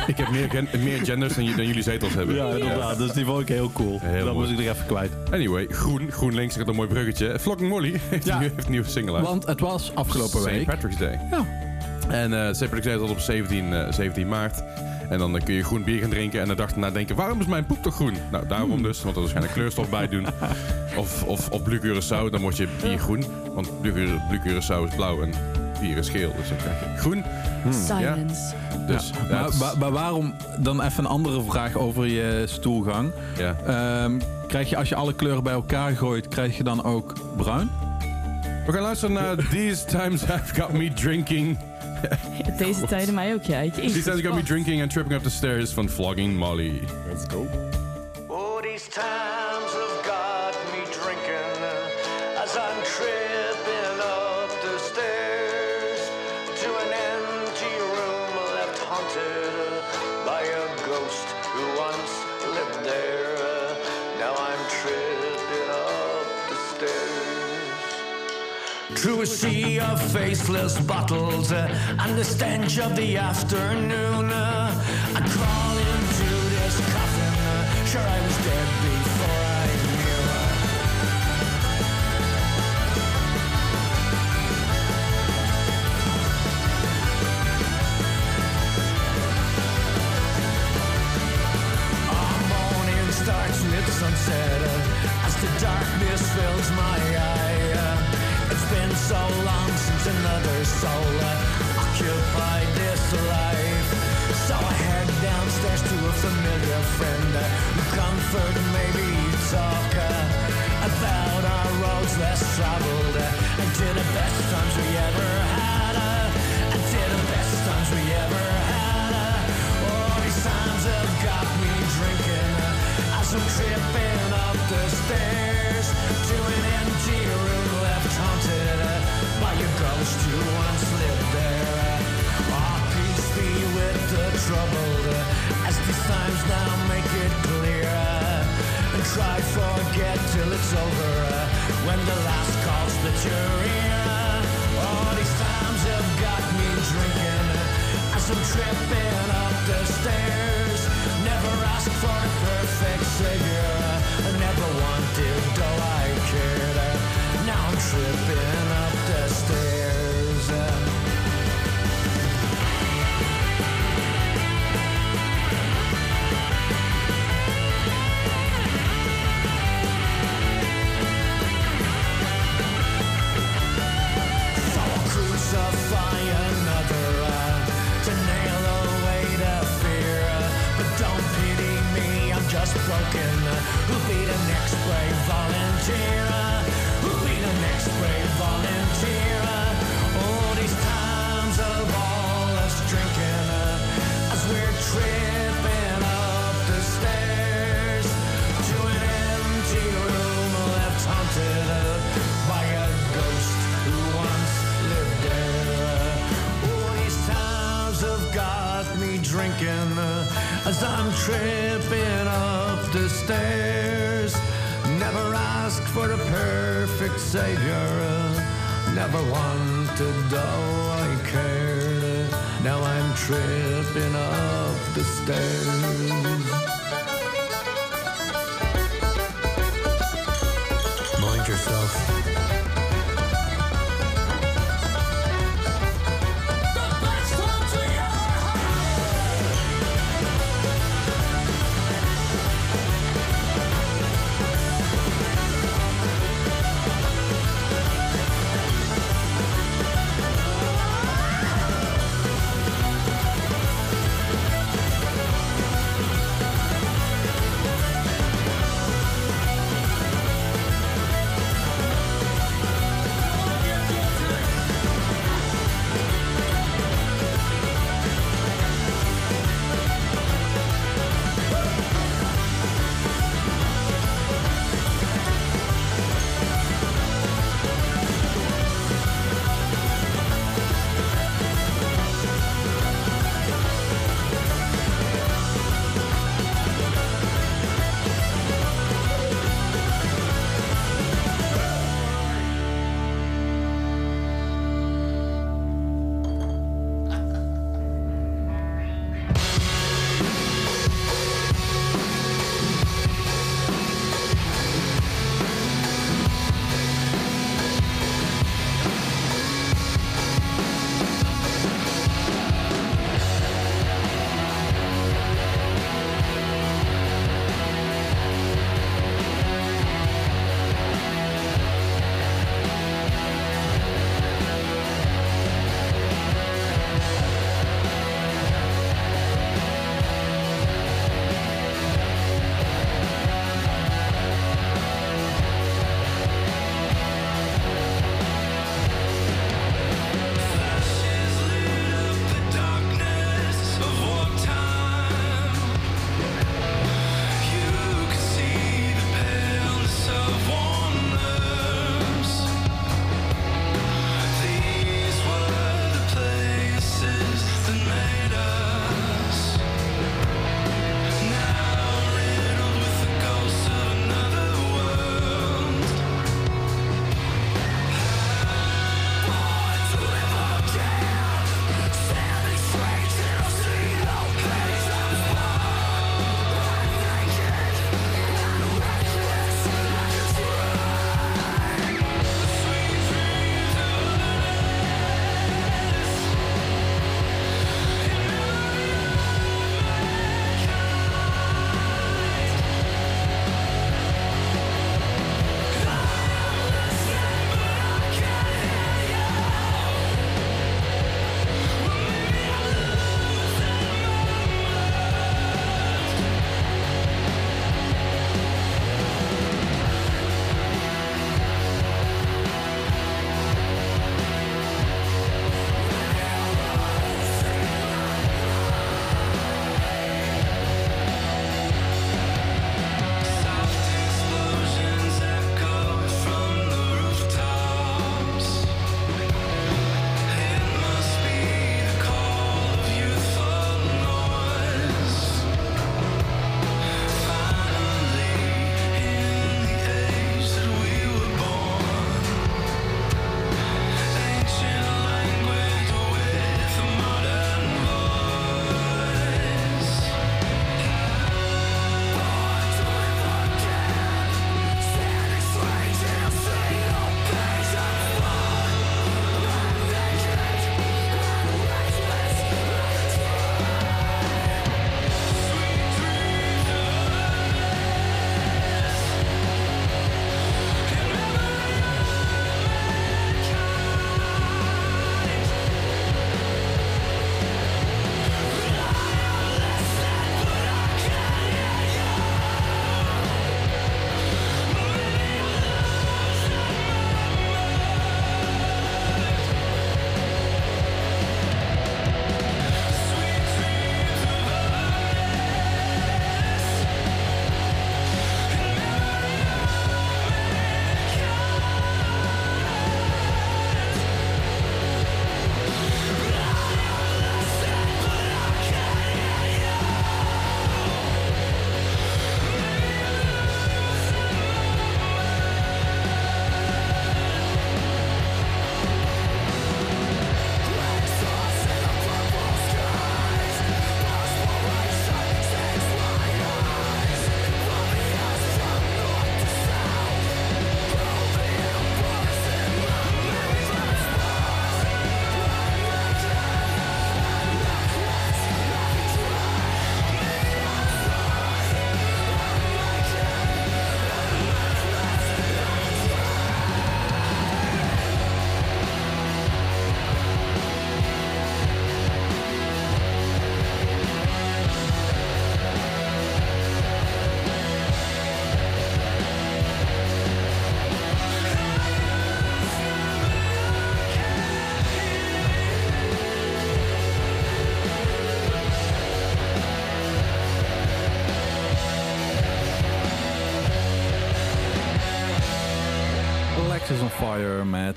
ik, heb meer, gen- meer genders dan, dan jullie zetels hebben. Ja, inderdaad. Dus die vond ik heel cool. Heel dat mooi. moest ik er even kwijt. Anyway, groen, GroenLinks, ik had een mooi bruggetje. Flocking Molly heeft, Ja. een, nieuwe- heeft een nieuwe single uit. Want het was afgelopen St. week. Patrick's Day. Ja. En eh St. Patrick's Day is al op 17, eh, 17 maart. En dan eh, kun je groen bier gaan drinken en de dag erna denken... waarom is mijn poep toch groen? Nou, daarom dus. Want er waarschijnlijk kleurstof bij doen. Of, of, of blue Curaçao, dan word je bier groen. Want blue, Cura- blue Curaçao is blauw en bier is geel. Dus dan krijg je groen. Silence. Dus, ja, maar, het is- maar, maar waarom, dan even een andere vraag over je stoelgang. ja. Ehm, krijg je als je alle kleuren bij elkaar gooit, krijg je dan ook bruin? We gaan luisteren naar These Times Have Got Me Drinking. Deze tijden mij ook, ja. Jezus, These Times Got Me wat. Drinking and Tripping Up the Stairs van Flogging Molly. Let's go. Oh, Through a sea of faceless bottles uh, and the stench of the afternoon, Maybe it's all try forget till it's over uh, when the last calls the jury. Uh, all these times have got me drinking uh, as I'm tripping up the stairs. Never asked for a perfect savior, I never wanted, though I cared. Now I'm tripping up the stairs. acted all I cared. Now I'm tripping up the stairs.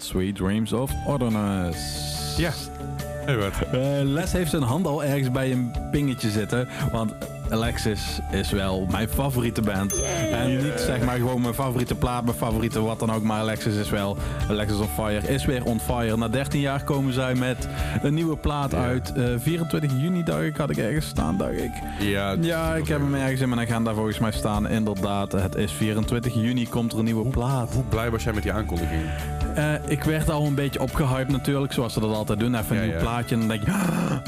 Sweet Dreams of Otherness. Ja. Hey? Eh, Les heeft zijn hand al ergens bij een pingetje zitten. Want Alexis is wel mijn favoriete band. En niet zeg maar gewoon mijn favoriete plaat, mijn favoriete wat dan ook. Maar Alexis is wel. Alexis on Fire is weer on fire. Na 13 jaar komen zij met een nieuwe plaat uit. Eh, 24 juni, dacht ik, had ik ergens staan, dacht ik. Ja, Ja, ik heb hem ergens in mijn agenda volgens mij staan. Inderdaad, het is 24 juni, komt er een nieuwe plaat. Hoe blij was jij met die aankondiging? Eh, ik werd al een beetje opgehyped natuurlijk, zoals ze dat altijd doen. Even een Ja, nieuw ja. plaatje en dan denk.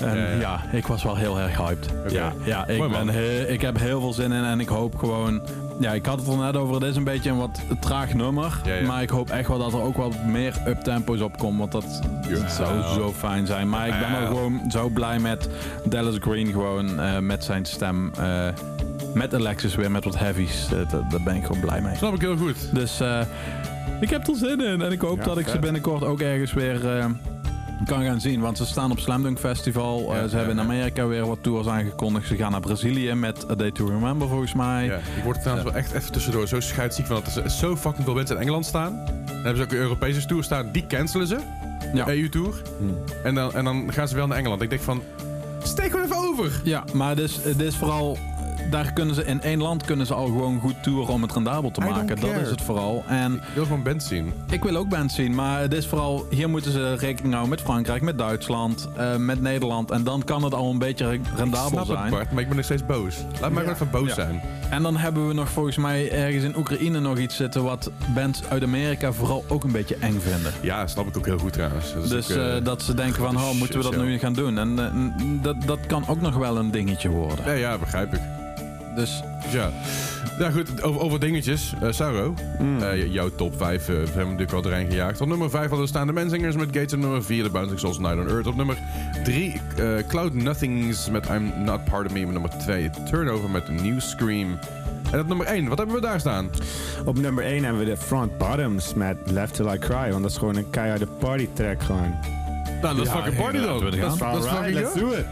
En Ja, ik was wel heel erg hyped. Ja, ja ik, Mooi, ben. He- ik heb heel veel zin in en ik hoop gewoon... Ja, ik had het er net over, het is een beetje een wat traag nummer. Ja, ja. Maar ik hoop echt wel dat er ook wat meer uptempo's op komen, want dat zou zo fijn zijn. Maar ik ben er gewoon zo blij met Dallas Green gewoon, eh, met zijn stem... eh, met Alexis weer, met wat heavies. Eh, daar- ben ik gewoon blij mee. Snap ik heel goed. Dus eh, ik heb er zin in. En ik hoop dat ik ze binnenkort ook ergens weer eh, kan gaan zien. Want ze staan op Slam Dunk Festival. Eh, ze hebben in. Amerika weer wat tours aangekondigd. Ze gaan naar Brazilië met A Day to Remember volgens mij. Ja, ik word er trouwens wel echt even tussendoor zo scheidsziek van dat er zo fucking veel mensen in Engeland staan. Dan hebben ze ook een Europese tour staan, die cancelen ze. Ja. EU-tour. En, dan, en dan gaan ze wel naar Engeland. Ik denk van, steek gewoon even over. Ja, maar dus, het is vooral... Daar kunnen ze in één land kunnen ze al gewoon goed toeren om het rendabel te I maken. Dat is het vooral. En Ik wil gewoon bands zien. ik wil ook bands zien, maar het is vooral... Hier moeten ze rekening houden met Frankrijk, met Duitsland, eh, met Nederland. En dan kan het al een beetje re- rendabel Snap zijn. het Bart, maar ik ben nog steeds boos. Laat mij gewoon even boos Ja. zijn. En dan hebben we nog volgens mij ergens in Oekraïne nog iets zitten wat bands uit Amerika vooral ook een beetje eng vinden. Ja, snap ik ook heel goed trouwens. Dat Dus ook, eh, eh, dat ze denken van, oh, moeten we dat nu gaan doen? En dat, dat kan ook nog wel een dingetje worden. Ja, ja, begrijp ik. Dus ja. Ja goed, over, over dingetjes. Eh Sauro, eh, j- jouw top 5 hebben we natuurlijk al erin gejaagd. Op nummer 5 hadden we staan de Menzingers met Gates. Op nummer 4 de Bouncing Souls Night on Earth. Op nummer 3 Cloud Nothings met I'm Not Part of Me. Op nummer 2 Turnover met New Scream. En op nummer 1, wat hebben we daar staan? Op nummer 1 hebben we de Front Bottoms met Left Till I Cry. Want dat is gewoon een keiharde party track gewoon. Nou, dat is Ja, fucking party dan. Dat is, fucking let's go. do it.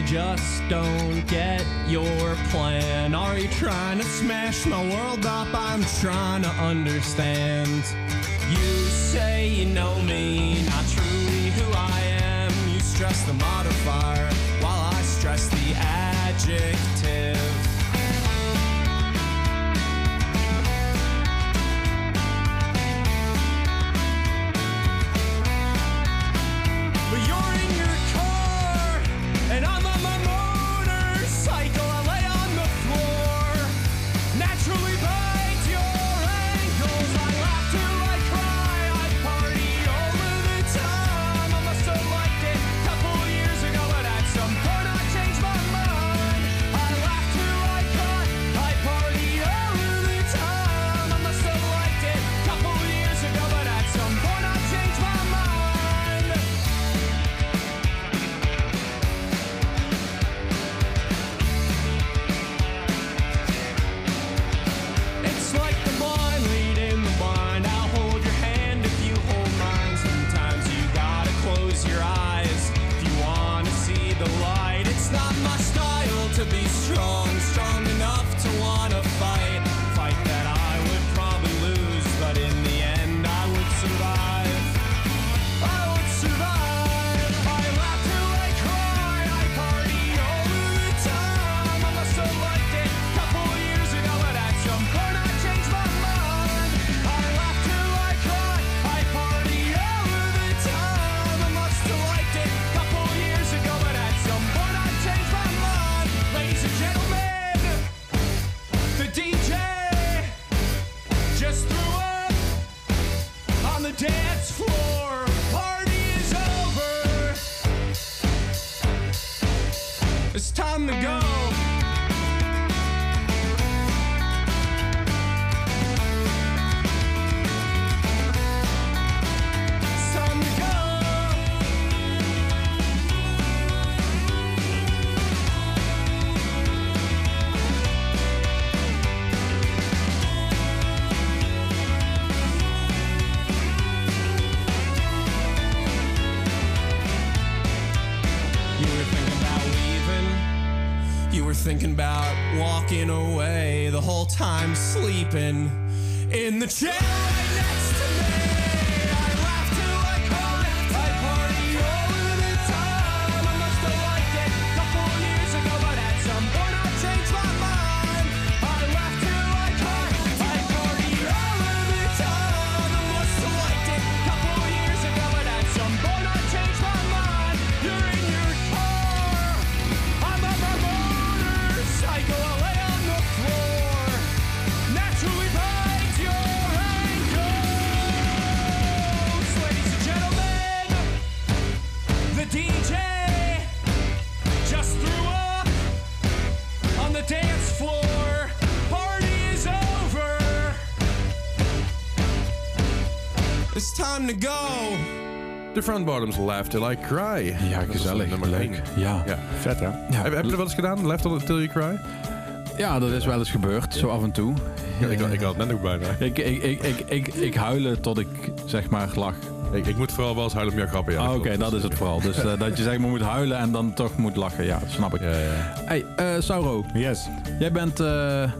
I just don't get your plan. Are you trying to smash my world up? I'm trying to understand. You say you know me, not truly who I am. You stress the modifier while I stress the adjective. Sleeping in the chair to go. De Front Bottoms Laugh Till I Cry. Ja, gezellig. nummer Leuk. Ja. Ja. Vet hè? Ja. Heb, heb je dat wel eens gedaan? Laugh Till Till You Cry? Ja, dat is wel eens gebeurd, zo af en toe. Ja, ik, ik had het net ook bijna. Ik, ik, ik, ik, ik, ik huilen tot ik zeg maar lach. Ik, ik moet vooral wel eens huilen om jouw grappen. Ja, Ah, Oké, dat is het vooral. Dus eh, dat je zeg maar moet huilen en dan toch moet lachen. Ja, dat snap ik. Ja, ja. Hey, eh Sauro, Yes. jij bent eh,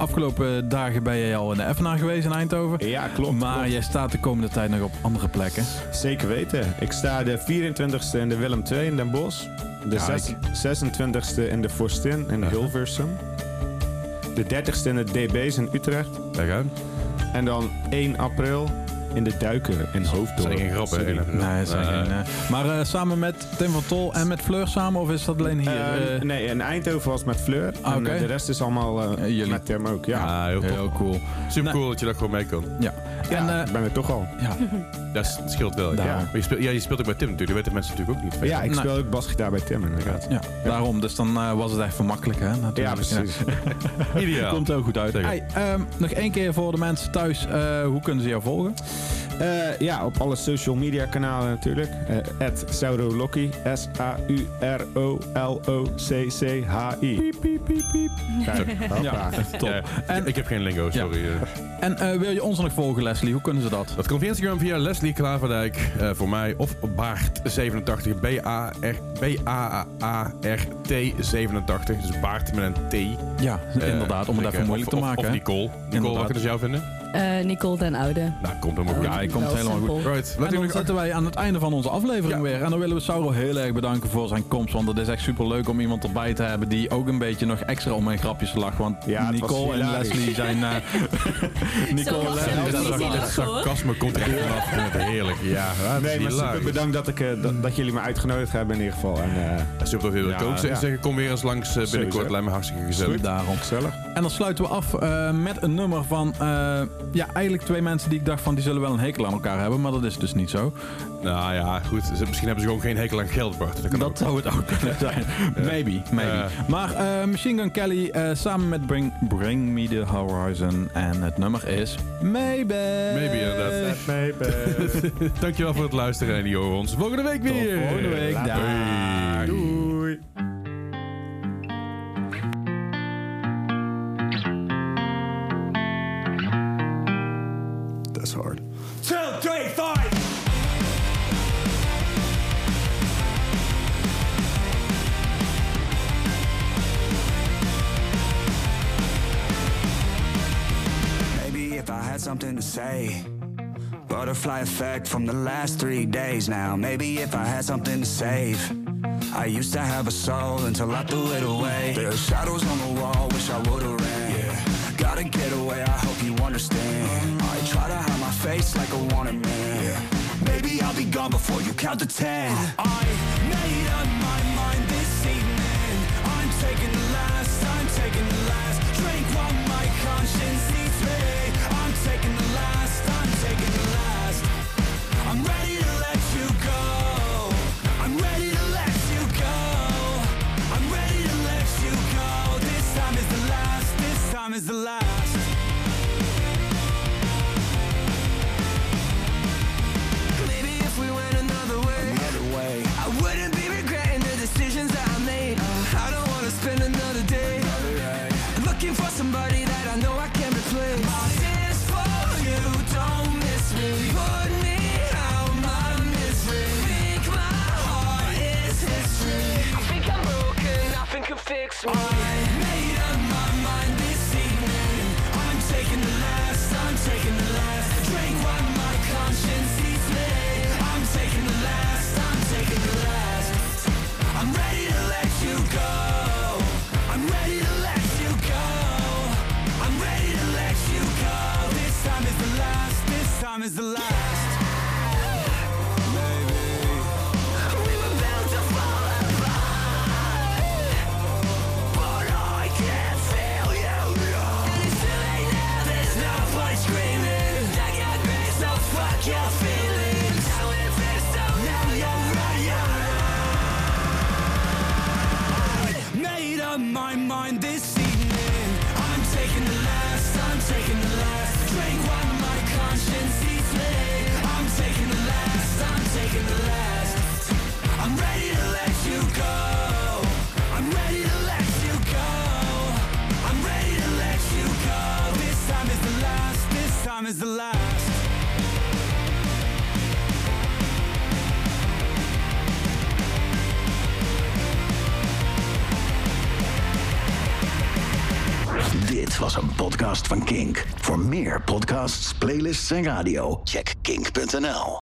afgelopen dagen ben je al in de FNA geweest in Eindhoven. Ja, klopt. Maar klopt. jij staat de komende tijd nog op andere plekken. Zeker weten. Ik sta de 24ste in de Willem II in Den Bosch. De Kijk. zes- 26ste in de Forstin in Hilversum. De 30ste in de DB's in Utrecht. Kijk. En dan 1 april in de Duiker in Dat Hoofddorp. zijn geen grappen. Sorry. hè? Nee, dat zijn Eh, geen, eh, maar eh, samen met Tim van Tol en met Fleur samen? Of is dat alleen hier? Eh, Eh, nee, in Eindhoven was met Fleur. Ah, En eh, de rest is allemaal eh, Eh, jullie. met Tim ook. Ja, Ja, heel, cool. Super cool dat je dat gewoon mee kan. Ja. ja En, eh, ik ben er toch al. ja. Dat dat scheelt wel. Ja. Maar je, speelt, ja, je speelt ook bij Tim natuurlijk. Dat weten mensen natuurlijk ook niet. Ja, ik speel ook basgitaar bij Tim inderdaad. ja, daarom. Dus dan eh, was het echt vermakkelijk, hè? Natuurlijk. Ja, precies. Ideaal. Komt heel goed uit. Hey, ehm, nog één keer voor de mensen thuis. eh, hoe kunnen ze jou volgen? Eh, ja, op alle social media kanalen natuurlijk. Eh at Saurolocki. S-A-U-R-O-L-O-C-C-H-I. Piep, piep, piep, piep. Kijk. Ja, top. Ja, En- ik heb geen lingo, sorry. En eh, wil je ons nog volgen, Leslie? Hoe kunnen ze dat? Dat kan via Instagram via Leslie Klaverdijk eh, voor mij. Of Baart87. B-A-R- B-A-A-R-T87. Dus Baart met een T. Ja, inderdaad. Om het even moeilijk te maken. Of? Nicole. Nicole, Inderdaad. wat kunnen ze jou vinden? Eh, Nicole den Oude. Nou, komt helemaal goed. Ja, hij komt helemaal goed. Right. En dan zitten wij aan het einde van onze aflevering Ja. weer. En dan willen we Sauro heel erg bedanken voor zijn komst. Want het is echt super leuk om iemand erbij te hebben die ook een beetje nog extra om mijn grapjes lacht. Want Ja, was Nicole en. Leslie zijn. eh, Nicole en Leslie er-. Het sarcasme komt er echt vanaf. Ik vind het heerlijk. Ja, dat Nee, maar super bedankt dat, ik, eh, dat, dat jullie me uitgenodigd hebben in ieder geval. En, eh, Super. Ja, ik ook zeggen, kom weer eens langs eh, binnenkort. Lijkt me hartstikke gezellig. Daarom. gezellig. En dan sluiten we af eh, met een nummer van. Ja, eigenlijk twee mensen die ik dacht van die zullen wel een hekel aan elkaar hebben. Maar dat is dus niet zo. Nou ja, goed. Misschien hebben ze gewoon geen hekel aan geld, Bart. Dat kan ook. Dat zou het ook kunnen zijn. Maybe, maybe. Ja. Maar eh, Machine Gun Kelly eh, samen met Bring, Bring Me The Horizon. En het nummer is Maybe. Maybe, inderdaad. Dankjewel voor het luisteren en die horen ons volgende week Tot weer. volgende week. Dag. Doei. That's hard. Two, three, five. Maybe if I had something to say. Butterfly effect from the last three days now. Maybe if I had something to save. I used to have a soul until I threw it away. There are shadows on the wall, wish I would've ran. Yeah. Gotta get away, I hope you understand. Try to hide my face like a wanted man. Maybe I'll be gone before you count to ten. I made up my mind this evening. I'm taking the last, I'm taking the last drink while my conscience playlists en radio, check kink.nl.